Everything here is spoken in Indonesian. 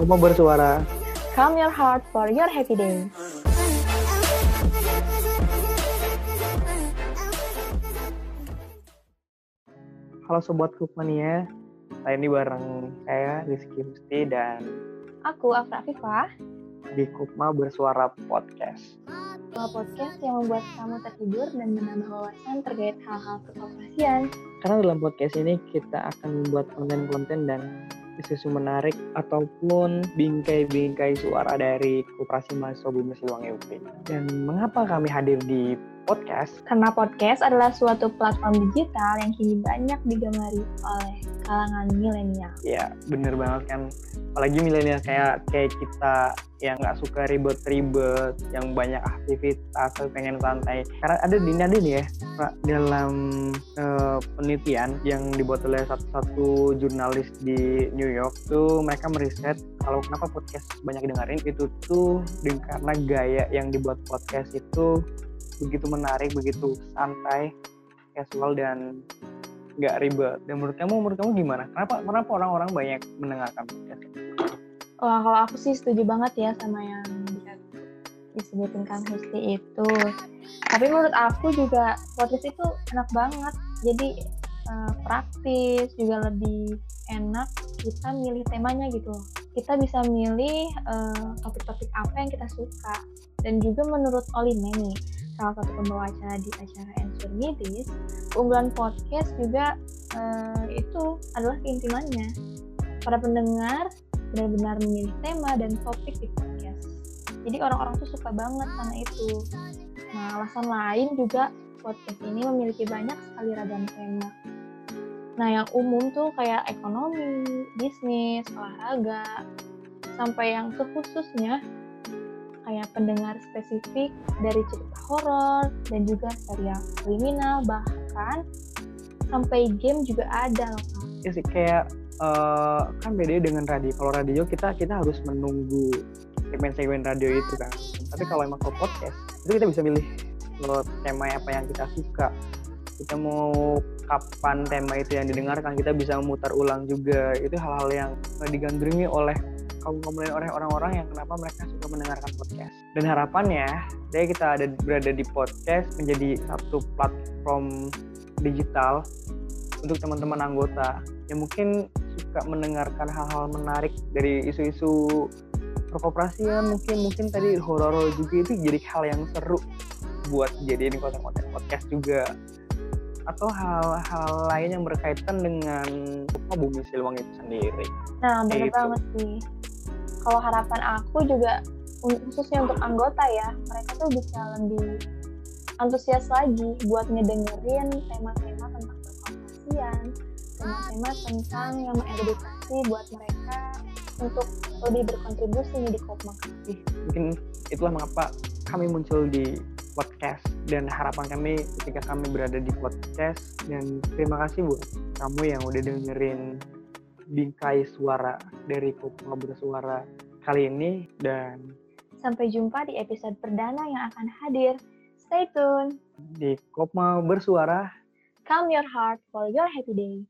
Mau bersuara. Calm your heart for your happy day. Halo Sobat Kukmania, saya ini bareng saya Rizky Musti dan Aku Afra Afifah, di Kukma Bersuara Podcast. sebuah podcast yang membuat kamu tertidur dan menambah wawasan terkait hal-hal kekoperasian. Karena dalam podcast ini kita akan membuat konten-konten dan isu-isu menarik ataupun bingkai-bingkai suara dari Koperasi Mahasiswa Bumi Siliwangi UP. Dan mengapa kami hadir di podcast? Karena podcast adalah suatu platform digital yang kini banyak digemari oleh kalangan milenial. Ya, bener banget kan. Apalagi milenial kayak kayak kita yang nggak suka ribet-ribet, yang banyak aktivitas, pengen santai. Karena ada di ada nih ya, Pak, dalam eh, penelitian yang dibuat oleh satu, satu jurnalis di New York tuh mereka meriset kalau kenapa podcast banyak dengerin itu tuh karena gaya yang dibuat podcast itu begitu menarik, begitu santai, casual dan nggak ribet. Dan menurut kamu, menurut kamu gimana? Kenapa kenapa orang-orang banyak mendengarkan podcast? Wah, kalau aku sih setuju banget ya sama yang di- disebutin Kang Husti itu. Tapi menurut aku juga podcast itu enak banget. Jadi eh, praktis, juga lebih enak kita milih temanya gitu. Kita bisa milih eh, topik-topik apa yang kita suka. Dan juga menurut Olime nih, salah satu pembawa acara di acara Ensure Midis, keunggulan podcast juga eh, itu adalah keintimannya. Para pendengar benar-benar memilih tema dan topik di podcast. Jadi orang-orang tuh suka banget sama itu. Nah, alasan lain juga podcast ini memiliki banyak sekali ragam tema. Nah, yang umum tuh kayak ekonomi, bisnis, olahraga, sampai yang kekhususnya kayak pendengar spesifik dari cerita horor dan juga serial kriminal bahkan sampai game juga ada loh. Ya sih kayak eh, kan beda dengan radio. Kalau radio kita kita harus menunggu segmen-segmen radio itu kan. Tapi kalau emang kalau podcast itu kita bisa milih eh, tema apa yang kita suka. Kita mau kapan tema itu yang didengarkan kita bisa memutar ulang juga. Itu hal-hal yang digandrungi oleh kaum kaum oleh orang-orang yang kenapa mereka suka mendengarkan podcast. Dan harapannya, dari kita ada berada di podcast menjadi satu platform digital untuk teman-teman anggota yang mungkin suka mendengarkan hal-hal menarik dari isu-isu perkoperasian mungkin mungkin tadi horor juga itu jadi hal yang seru buat jadiin konten-konten podcast juga atau hal-hal lain yang berkaitan dengan apa bumi Siliwangi itu sendiri. Nah, benar Gitu. banget sih. Kalau harapan aku juga khususnya untuk anggota ya, mereka tuh bisa lebih antusias lagi buat ngedengerin tema-tema tentang perkoperasian, tema-tema tentang yang mengedukasi buat mereka untuk lebih berkontribusi di Kopmak. Mungkin itulah mengapa kami muncul di podcast dan harapan kami ketika kami berada di podcast dan terima kasih buat kamu yang udah dengerin bingkai suara dari Kopma Bersuara kali ini dan Sampai jumpa di episode perdana yang akan hadir. Stay tune. di Kopma Bersuara Calm your heart for your happy day.